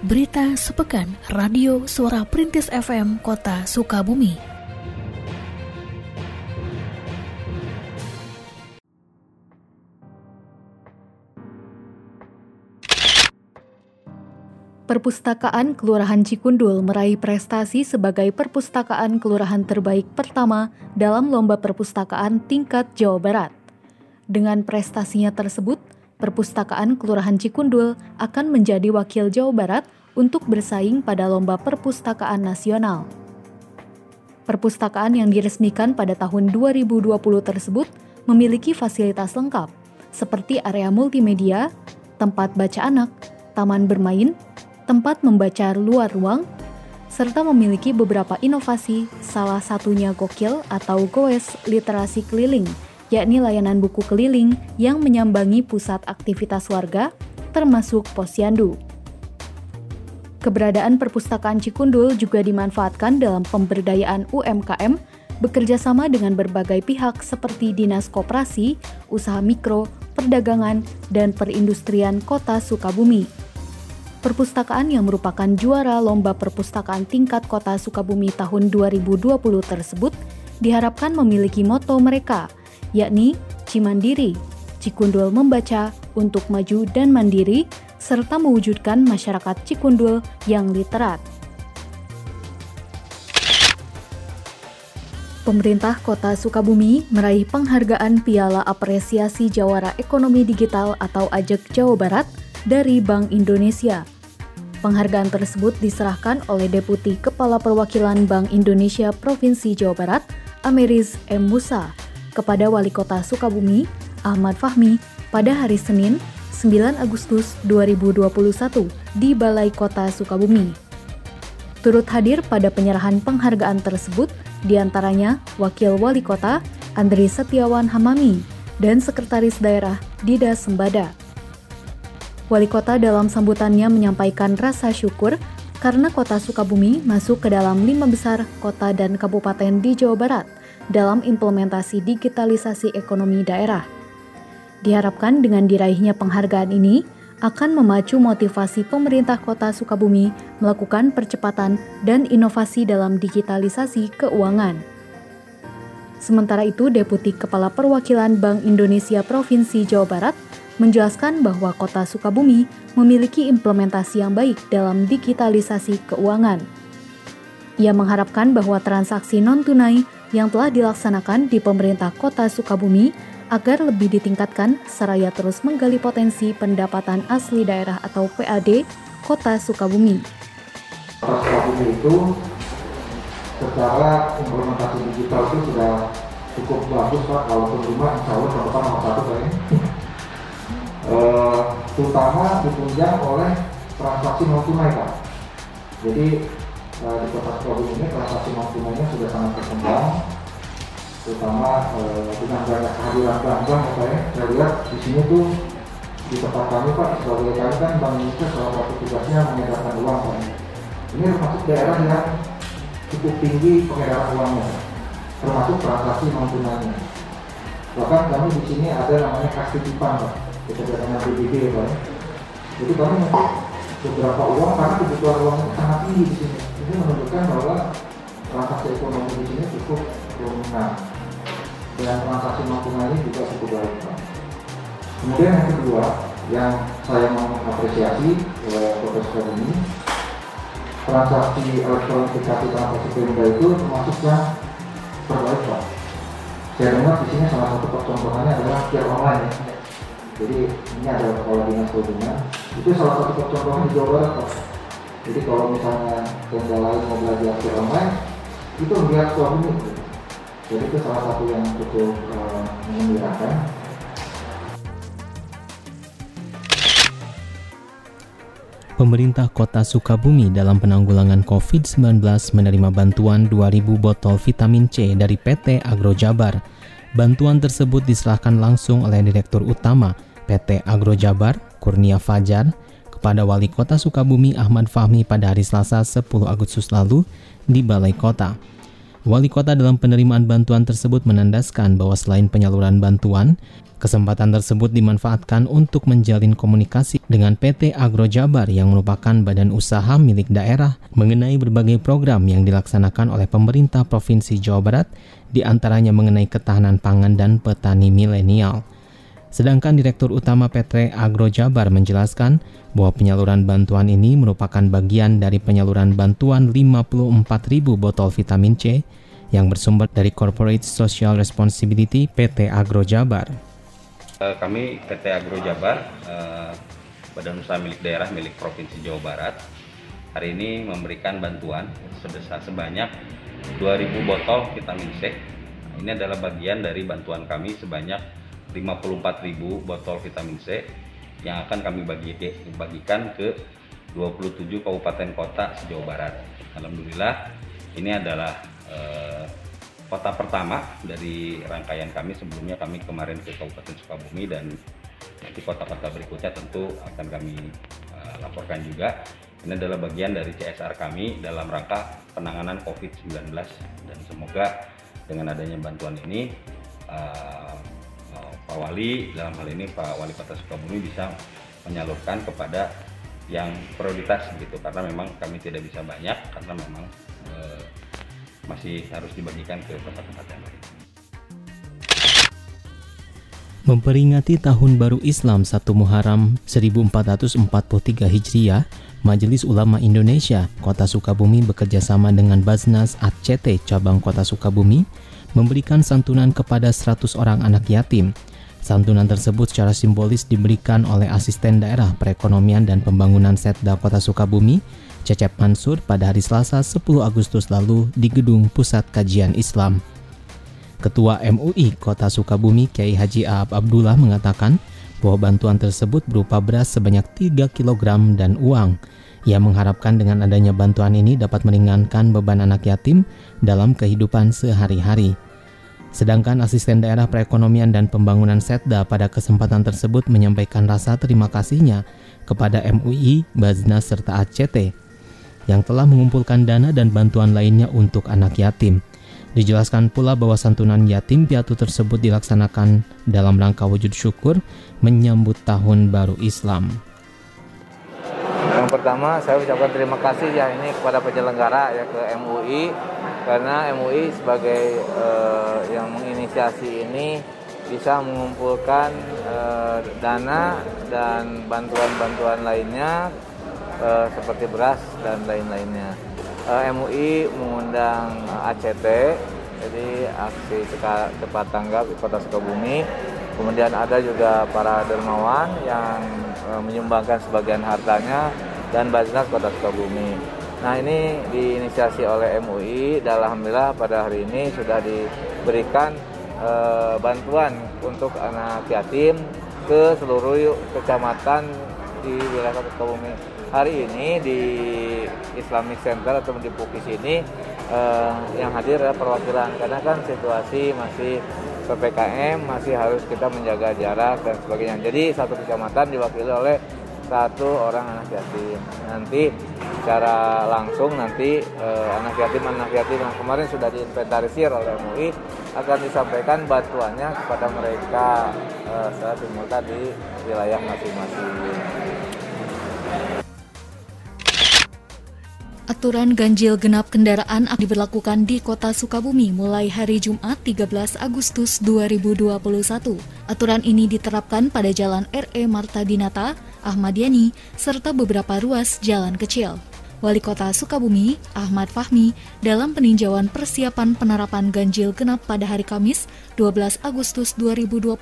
Berita sepekan Radio Suara Perintis FM Kota Sukabumi. Perpustakaan Kelurahan Cikundul meraih prestasi sebagai perpustakaan kelurahan terbaik pertama dalam lomba perpustakaan tingkat Jawa Barat. Dengan prestasinya tersebut, Perpustakaan Kelurahan Cikundul akan menjadi wakil Jawa Barat untuk bersaing pada Lomba Perpustakaan Nasional. Perpustakaan yang diresmikan pada tahun 2020 tersebut memiliki fasilitas lengkap, seperti area multimedia, tempat baca anak, taman bermain, tempat membaca luar ruang, serta memiliki beberapa inovasi, salah satunya Gokil atau Goes Literasi Keliling yakni layanan buku keliling yang menyambangi pusat aktivitas warga, termasuk posyandu. Keberadaan perpustakaan Cikundul juga dimanfaatkan dalam pemberdayaan UMKM bekerja sama dengan berbagai pihak seperti Dinas Koperasi, Usaha Mikro, Perdagangan, dan Perindustrian Kota Sukabumi. Perpustakaan yang merupakan juara Lomba Perpustakaan Tingkat Kota Sukabumi tahun 2020 tersebut diharapkan memiliki moto mereka – yakni Cimandiri, Cikundul membaca untuk maju dan mandiri, serta mewujudkan masyarakat Cikundul yang literat. Pemerintah Kota Sukabumi meraih penghargaan Piala Apresiasi Jawara Ekonomi Digital atau AJEK Jawa Barat dari Bank Indonesia. Penghargaan tersebut diserahkan oleh Deputi Kepala Perwakilan Bank Indonesia Provinsi Jawa Barat, Ameris M. Musa, kepada Wali Kota Sukabumi, Ahmad Fahmi, pada hari Senin, 9 Agustus 2021 di Balai Kota Sukabumi. Turut hadir pada penyerahan penghargaan tersebut di antaranya Wakil Wali Kota Andri Setiawan Hamami dan Sekretaris Daerah Dida Sembada. Wali Kota dalam sambutannya menyampaikan rasa syukur karena kota Sukabumi masuk ke dalam lima besar kota dan kabupaten di Jawa Barat – dalam implementasi digitalisasi ekonomi daerah. Diharapkan dengan diraihnya penghargaan ini akan memacu motivasi pemerintah Kota Sukabumi melakukan percepatan dan inovasi dalam digitalisasi keuangan. Sementara itu, Deputi Kepala Perwakilan Bank Indonesia Provinsi Jawa Barat menjelaskan bahwa Kota Sukabumi memiliki implementasi yang baik dalam digitalisasi keuangan. Ia mengharapkan bahwa transaksi non-tunai yang telah dilaksanakan di pemerintah kota Sukabumi agar lebih ditingkatkan seraya terus menggali potensi pendapatan asli daerah atau PAD kota Sukabumi. Kota Sukabumi itu secara implementasi digital itu sudah cukup bagus Pak, kalau rumah insya Allah ke depan nomor satu kayaknya. E, terutama ditunjang oleh transaksi non tunai Pak. Jadi uh, di kota Sukabumi ini transaksi non sudah sangat berkembang terutama uh, dengan banyak kehadiran bank-bank ya ya. Saya lihat di sini tuh di tempat kami Pak sebagai kami kan Bank Indonesia salah satu tugasnya mengedarkan uang Pak ini termasuk daerah yang cukup tinggi pengedaran uangnya termasuk transaksi non bahkan kami di sini ada namanya kas titipan Pak kita dengan BBB ya Pak jadi kami beberapa uang karena kebutuhan uang sangat tinggi di sini ini menunjukkan bahwa transaksi ekonomi di sini cukup dominan dan transaksi non juga cukup baik. Kemudian yang kedua yang saya mengapresiasi oleh Profesor ini transaksi elektronifikasi transaksi pengguna itu termasuk yang terbaik Pak. Saya dengar di sini salah satu percontohannya adalah QR online ya. Jadi ini ada kepala dinas perhubungan itu salah satu percontohan di Jawa Barat Pak jadi kalau misalnya tenda lain mau belajar ke online itu lihat suami jadi itu salah satu yang cukup uh, mengembirakan Pemerintah Kota Sukabumi dalam penanggulangan COVID-19 menerima bantuan 2.000 botol vitamin C dari PT Agro Jabar. Bantuan tersebut diserahkan langsung oleh Direktur Utama PT Agro Jabar, Kurnia Fajar, kepada Wali Kota Sukabumi Ahmad Fahmi pada hari Selasa 10 Agustus lalu di Balai Kota. Wali kota dalam penerimaan bantuan tersebut menandaskan bahwa selain penyaluran bantuan, kesempatan tersebut dimanfaatkan untuk menjalin komunikasi dengan PT Agro Jabar yang merupakan badan usaha milik daerah mengenai berbagai program yang dilaksanakan oleh pemerintah Provinsi Jawa Barat, di antaranya mengenai ketahanan pangan dan petani milenial. Sedangkan Direktur Utama PT Agro Jabar menjelaskan bahwa penyaluran bantuan ini merupakan bagian dari penyaluran bantuan 54.000 botol vitamin C yang bersumber dari Corporate Social Responsibility PT Agro Jabar. Eh, kami PT Agro Jabar, eh, badan usaha milik daerah milik Provinsi Jawa Barat, hari ini memberikan bantuan sebesar sebanyak 2.000 botol vitamin C. Ini adalah bagian dari bantuan kami sebanyak 54.000 botol vitamin C yang akan kami bagi, bagikan ke 27 kabupaten kota se-Jawa Barat. Alhamdulillah ini adalah eh, kota pertama dari rangkaian kami sebelumnya kami kemarin ke Kabupaten Sukabumi dan nanti kota-kota berikutnya tentu akan kami eh, laporkan juga. Ini adalah bagian dari CSR kami dalam rangka penanganan COVID-19 dan semoga dengan adanya bantuan ini uh, Pak Wali dalam hal ini Pak Wali Kota Sukabumi bisa menyalurkan kepada yang prioritas gitu karena memang kami tidak bisa banyak karena memang uh, masih harus dibagikan ke tempat-tempat yang lain. Memperingati Tahun Baru Islam 1 Muharram 1443 Hijriah, Majelis Ulama Indonesia Kota Sukabumi bekerjasama dengan Baznas ACT Cabang Kota Sukabumi memberikan santunan kepada 100 orang anak yatim. Santunan tersebut secara simbolis diberikan oleh Asisten Daerah Perekonomian dan Pembangunan Setda Kota Sukabumi Cecep Mansur pada hari Selasa 10 Agustus lalu di Gedung Pusat Kajian Islam. Ketua MUI Kota Sukabumi Kiai Haji Aab Abdullah mengatakan bahwa bantuan tersebut berupa beras sebanyak 3 kg dan uang. Ia mengharapkan dengan adanya bantuan ini dapat meringankan beban anak yatim dalam kehidupan sehari-hari. Sedangkan asisten daerah perekonomian dan pembangunan Setda pada kesempatan tersebut menyampaikan rasa terima kasihnya kepada MUI, Baznas serta ACT yang telah mengumpulkan dana dan bantuan lainnya untuk anak yatim. Dijelaskan pula bahwa santunan yatim piatu tersebut dilaksanakan dalam rangka wujud syukur menyambut tahun baru Islam. Yang pertama saya ucapkan terima kasih ya ini kepada penyelenggara ya ke MUI karena MUI sebagai eh, yang menginisiasi ini bisa mengumpulkan eh, dana dan bantuan-bantuan lainnya uh, seperti beras dan lain-lainnya. Uh, MUI mengundang ACT, jadi aksi cepat tanggap di Kota Sukabumi. Kemudian ada juga para dermawan yang uh, menyumbangkan sebagian hartanya dan Basnas Kota Sukabumi. Nah ini diinisiasi oleh MUI dan Alhamdulillah pada hari ini sudah diberikan uh, bantuan untuk anak yatim ke seluruh kecamatan di wilayah Kota Sukabumi hari ini di Islamic Center atau di Pukis ini eh, yang hadir adalah perwakilan karena kan situasi masih PPKM masih harus kita menjaga jarak dan sebagainya. Jadi satu kecamatan diwakili oleh satu orang anak yatim. Nanti secara langsung nanti eh, anak yatim anak yatim yang kemarin sudah diinventarisir oleh MUI akan disampaikan bantuannya kepada mereka eh, secara simultan di wilayah masing-masing. Aturan ganjil genap kendaraan akan diberlakukan di Kota Sukabumi mulai hari Jumat 13 Agustus 2021. Aturan ini diterapkan pada Jalan RE Marta Dinata, Ahmad Yani, serta beberapa ruas jalan kecil. Wali Kota Sukabumi, Ahmad Fahmi, dalam peninjauan persiapan penerapan ganjil genap pada hari Kamis, 12 Agustus 2021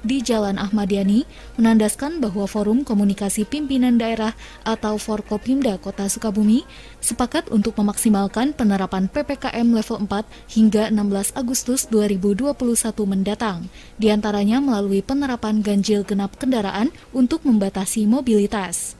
di Jalan Ahmad Yani, menandaskan bahwa Forum Komunikasi Pimpinan Daerah atau Forkopimda Kota Sukabumi sepakat untuk memaksimalkan penerapan PPKM level 4 hingga 16 Agustus 2021 mendatang, di antaranya melalui penerapan ganjil genap kendaraan untuk membatasi mobilitas.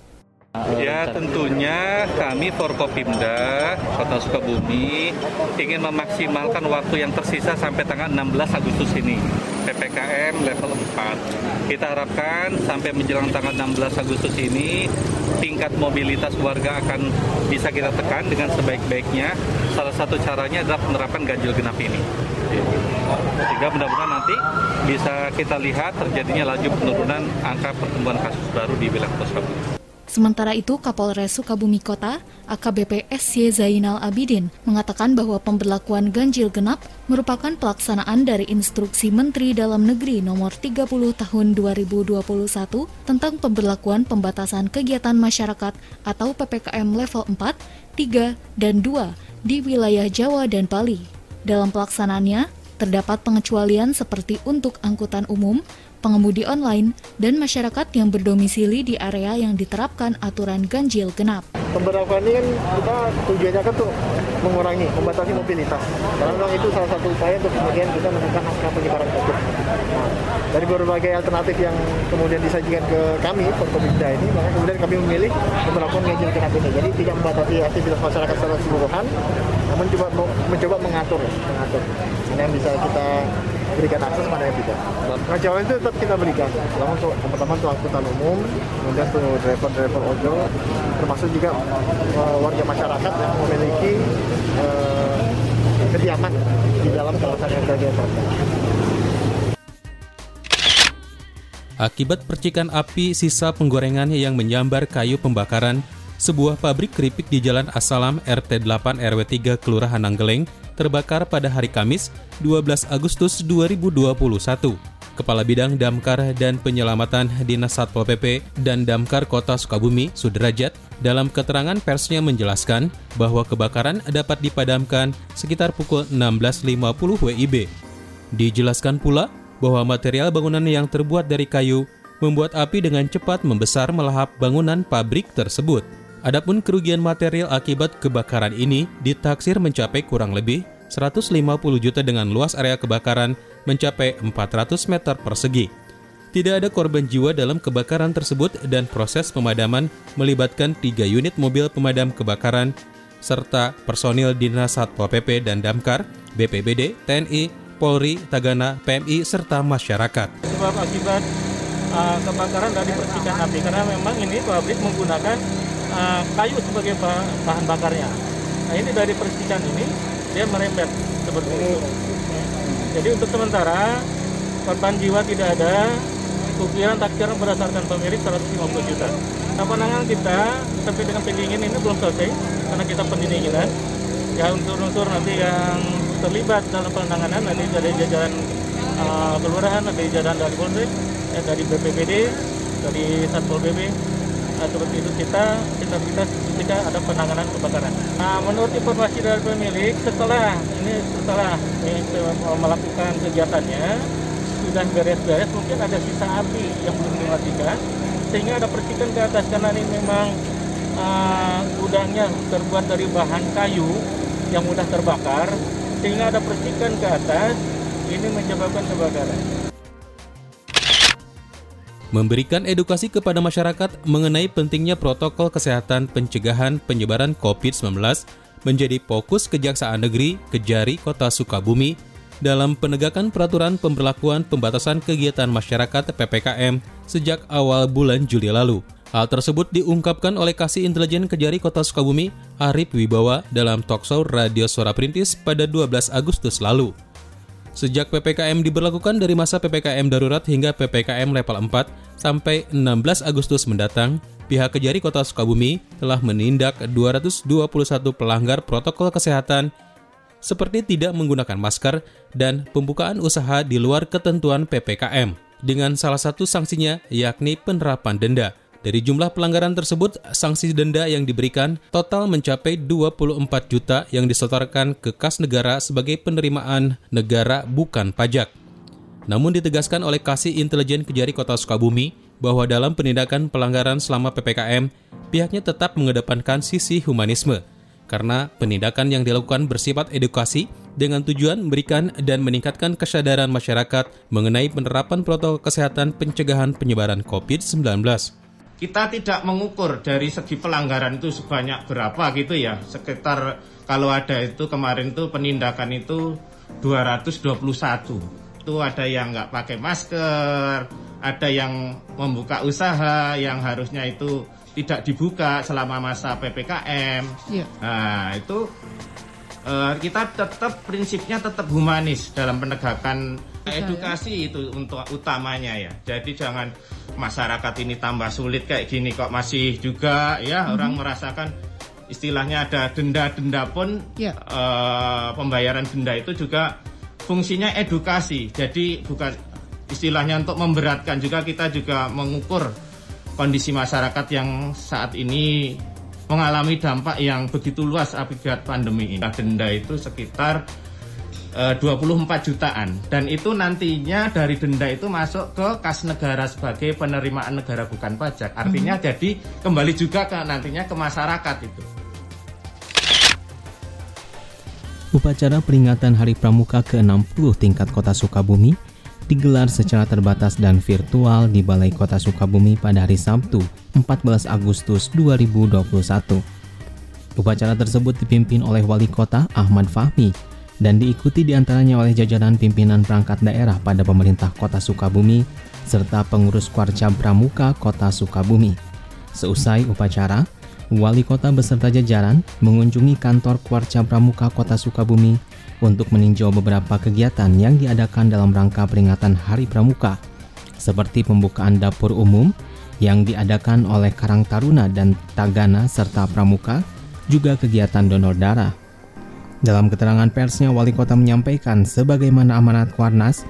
Ya tentunya kami Forkopimda Kota Sukabumi ingin memaksimalkan waktu yang tersisa sampai tanggal 16 Agustus ini PPKM level 4. Kita harapkan sampai menjelang tanggal 16 Agustus ini tingkat mobilitas warga akan bisa kita tekan dengan sebaik-baiknya. Salah satu caranya adalah penerapan ganjil genap ini. Sehingga mudah-mudahan nanti bisa kita lihat terjadinya laju penurunan angka pertumbuhan kasus baru di wilayah Kota Sukabumi. Sementara itu, Kapolres Sukabumi Kota, AKBP SY Zainal Abidin, mengatakan bahwa pemberlakuan ganjil genap merupakan pelaksanaan dari instruksi Menteri Dalam Negeri nomor 30 tahun 2021 tentang pemberlakuan pembatasan kegiatan masyarakat atau PPKM level 4, 3, dan 2 di wilayah Jawa dan Bali. Dalam pelaksanaannya, terdapat pengecualian seperti untuk angkutan umum, pengemudi online, dan masyarakat yang berdomisili di area yang diterapkan aturan ganjil genap. Pemberlakuan ini kan kita tujuannya kan tuh mengurangi, membatasi mobilitas. Karena memang itu salah satu upaya untuk kemudian kita menekan angka penyebaran COVID. Nah, dari berbagai alternatif yang kemudian disajikan ke kami, Forkopimda ini, maka kemudian kami memilih pemberlakuan ganjil genap ini. Jadi tidak membatasi aktivitas masyarakat secara keseluruhan, namun coba mencoba mengatur, mengatur. Ini yang bisa kita berikan akses mana yang tidak. Pengecualian itu tetap kita berikan. Pertama untuk pertama untuk angkutan umum, kemudian untuk driver-driver ojol, termasuk juga uh, warga masyarakat yang memiliki uh, kediaman di dalam kawasan yang sudah Akibat percikan api sisa penggorengan yang menyambar kayu pembakaran, sebuah pabrik keripik di Jalan Asalam RT 8 RW 3 Kelurahan Anggeleng terbakar pada hari Kamis 12 Agustus 2021. Kepala Bidang Damkar dan Penyelamatan Dinas Satpol PP dan Damkar Kota Sukabumi, Sudrajat, dalam keterangan persnya menjelaskan bahwa kebakaran dapat dipadamkan sekitar pukul 16.50 WIB. Dijelaskan pula bahwa material bangunan yang terbuat dari kayu membuat api dengan cepat membesar melahap bangunan pabrik tersebut. Adapun kerugian material akibat kebakaran ini ditaksir mencapai kurang lebih 150 juta dengan luas area kebakaran mencapai 400 meter persegi. Tidak ada korban jiwa dalam kebakaran tersebut dan proses pemadaman melibatkan tiga unit mobil pemadam kebakaran serta personil Dinas Satpol PP dan Damkar, BPBD, TNI, Polri, Tagana, PMI, serta masyarakat. Sebab akibat uh, kebakaran dari percikan api karena memang ini pabrik menggunakan uh, kayu sebagai bahan bakarnya. Nah ini dari percikan ini dia merembet seperti itu. Jadi untuk sementara korban jiwa tidak ada, ukiran takdiran berdasarkan pemilik 150 juta. Nah penanganan kita sampai dengan pendingin ini belum selesai karena kita pendinginan. Ya unsur-unsur nanti yang terlibat dalam penanganan nanti dari jajaran uh, kelurahan, dari jajaran dari Polres, ya, dari BPBD, dari Satpol PP, nah, seperti itu kita kita ketika ada penanganan kebakaran. Nah, menurut informasi dari pemilik setelah ini setelah ini, melakukan kegiatannya sudah beres-beres mungkin ada sisa api yang belum dimatikan sehingga ada percikan ke atas karena ini memang uh, terbuat dari bahan kayu yang mudah terbakar sehingga ada percikan ke atas ini menyebabkan kebakaran memberikan edukasi kepada masyarakat mengenai pentingnya protokol kesehatan pencegahan penyebaran COVID-19 menjadi fokus Kejaksaan Negeri Kejari Kota Sukabumi dalam penegakan peraturan pemberlakuan pembatasan kegiatan masyarakat PPKM sejak awal bulan Juli lalu. Hal tersebut diungkapkan oleh Kasih Intelijen Kejari Kota Sukabumi, Arif Wibawa, dalam talkshow Radio Suara Perintis pada 12 Agustus lalu. Sejak PPKM diberlakukan dari masa PPKM darurat hingga PPKM level 4 sampai 16 Agustus mendatang, pihak Kejari Kota Sukabumi telah menindak 221 pelanggar protokol kesehatan seperti tidak menggunakan masker dan pembukaan usaha di luar ketentuan PPKM. Dengan salah satu sanksinya yakni penerapan denda. Dari jumlah pelanggaran tersebut, sanksi denda yang diberikan total mencapai 24 juta yang disetorkan ke kas negara sebagai penerimaan negara bukan pajak. Namun ditegaskan oleh Kasih Intelijen Kejari Kota Sukabumi bahwa dalam penindakan pelanggaran selama PPKM, pihaknya tetap mengedepankan sisi humanisme, karena penindakan yang dilakukan bersifat edukasi dengan tujuan memberikan dan meningkatkan kesadaran masyarakat mengenai penerapan protokol kesehatan pencegahan penyebaran COVID-19. Kita tidak mengukur dari segi pelanggaran itu sebanyak berapa gitu ya. Sekitar kalau ada itu kemarin itu penindakan itu 221. Itu ada yang nggak pakai masker, ada yang membuka usaha yang harusnya itu tidak dibuka selama masa PPKM. Iya. Nah, itu uh, kita tetap prinsipnya tetap humanis dalam penegakan edukasi itu untuk utamanya ya. Jadi jangan masyarakat ini tambah sulit kayak gini kok masih juga ya mm-hmm. orang merasakan istilahnya ada denda-denda pun yeah. Ya. uh, pembayaran denda itu juga fungsinya edukasi. Jadi bukan istilahnya untuk memberatkan juga kita juga mengukur kondisi masyarakat yang saat ini mengalami dampak yang begitu luas akibat pandemi ini. Denda itu sekitar 24 eh, jutaan dan itu nantinya dari denda itu masuk ke kas negara sebagai penerimaan negara bukan pajak artinya hmm. jadi kembali juga ke nantinya ke masyarakat itu Upacara peringatan Hari Pramuka ke-60 tingkat Kota Sukabumi digelar secara terbatas dan virtual di Balai Kota Sukabumi pada hari Sabtu, 14 Agustus 2021. Upacara tersebut dipimpin oleh Wali Kota Ahmad Fahmi dan diikuti di antaranya oleh jajaran pimpinan perangkat daerah pada pemerintah kota Sukabumi serta pengurus Kwarca Pramuka kota Sukabumi. Seusai upacara, wali kota beserta jajaran mengunjungi kantor Kwarca Pramuka kota Sukabumi untuk meninjau beberapa kegiatan yang diadakan dalam rangka peringatan Hari Pramuka, seperti pembukaan dapur umum yang diadakan oleh Karang Taruna dan Tagana serta Pramuka, juga kegiatan donor darah. Dalam keterangan persnya, Wali Kota menyampaikan sebagaimana amanat Kuarnas,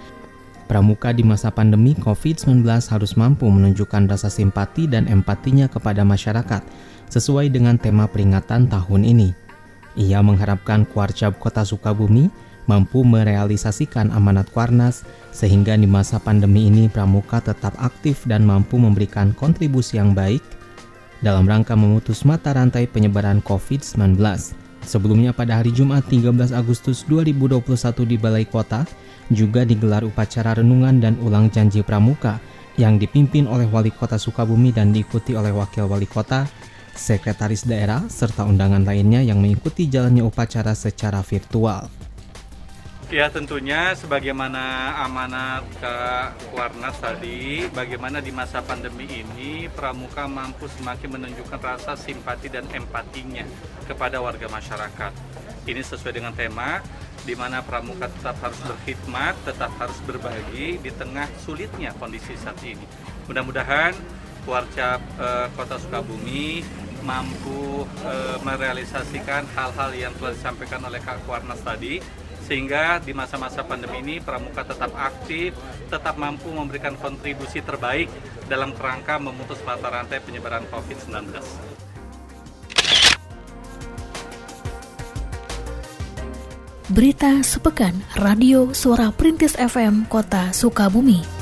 Pramuka di masa pandemi COVID-19 harus mampu menunjukkan rasa simpati dan empatinya kepada masyarakat sesuai dengan tema peringatan tahun ini. Ia mengharapkan Kuarcap Kota Sukabumi mampu merealisasikan amanat Kuarnas sehingga di masa pandemi ini Pramuka tetap aktif dan mampu memberikan kontribusi yang baik dalam rangka memutus mata rantai penyebaran COVID-19. Sebelumnya pada hari Jumat 13 Agustus 2021 di Balai Kota juga digelar upacara renungan dan ulang janji pramuka yang dipimpin oleh Wali Kota Sukabumi dan diikuti oleh Wakil Wali Kota, Sekretaris Daerah, serta undangan lainnya yang mengikuti jalannya upacara secara virtual. Ya tentunya sebagaimana amanat ke Warnas tadi, bagaimana di masa pandemi ini Pramuka mampu semakin menunjukkan rasa simpati dan empatinya kepada warga masyarakat. Ini sesuai dengan tema di mana Pramuka tetap harus berkhidmat, tetap harus berbagi di tengah sulitnya kondisi saat ini. Mudah-mudahan Warcap eh, Kota Sukabumi mampu eh, merealisasikan hal-hal yang telah disampaikan oleh Kak Warnas tadi sehingga di masa-masa pandemi ini Pramuka tetap aktif, tetap mampu memberikan kontribusi terbaik dalam kerangka memutus mata rantai penyebaran COVID-19. Berita sepekan Radio Suara Perintis FM Kota Sukabumi.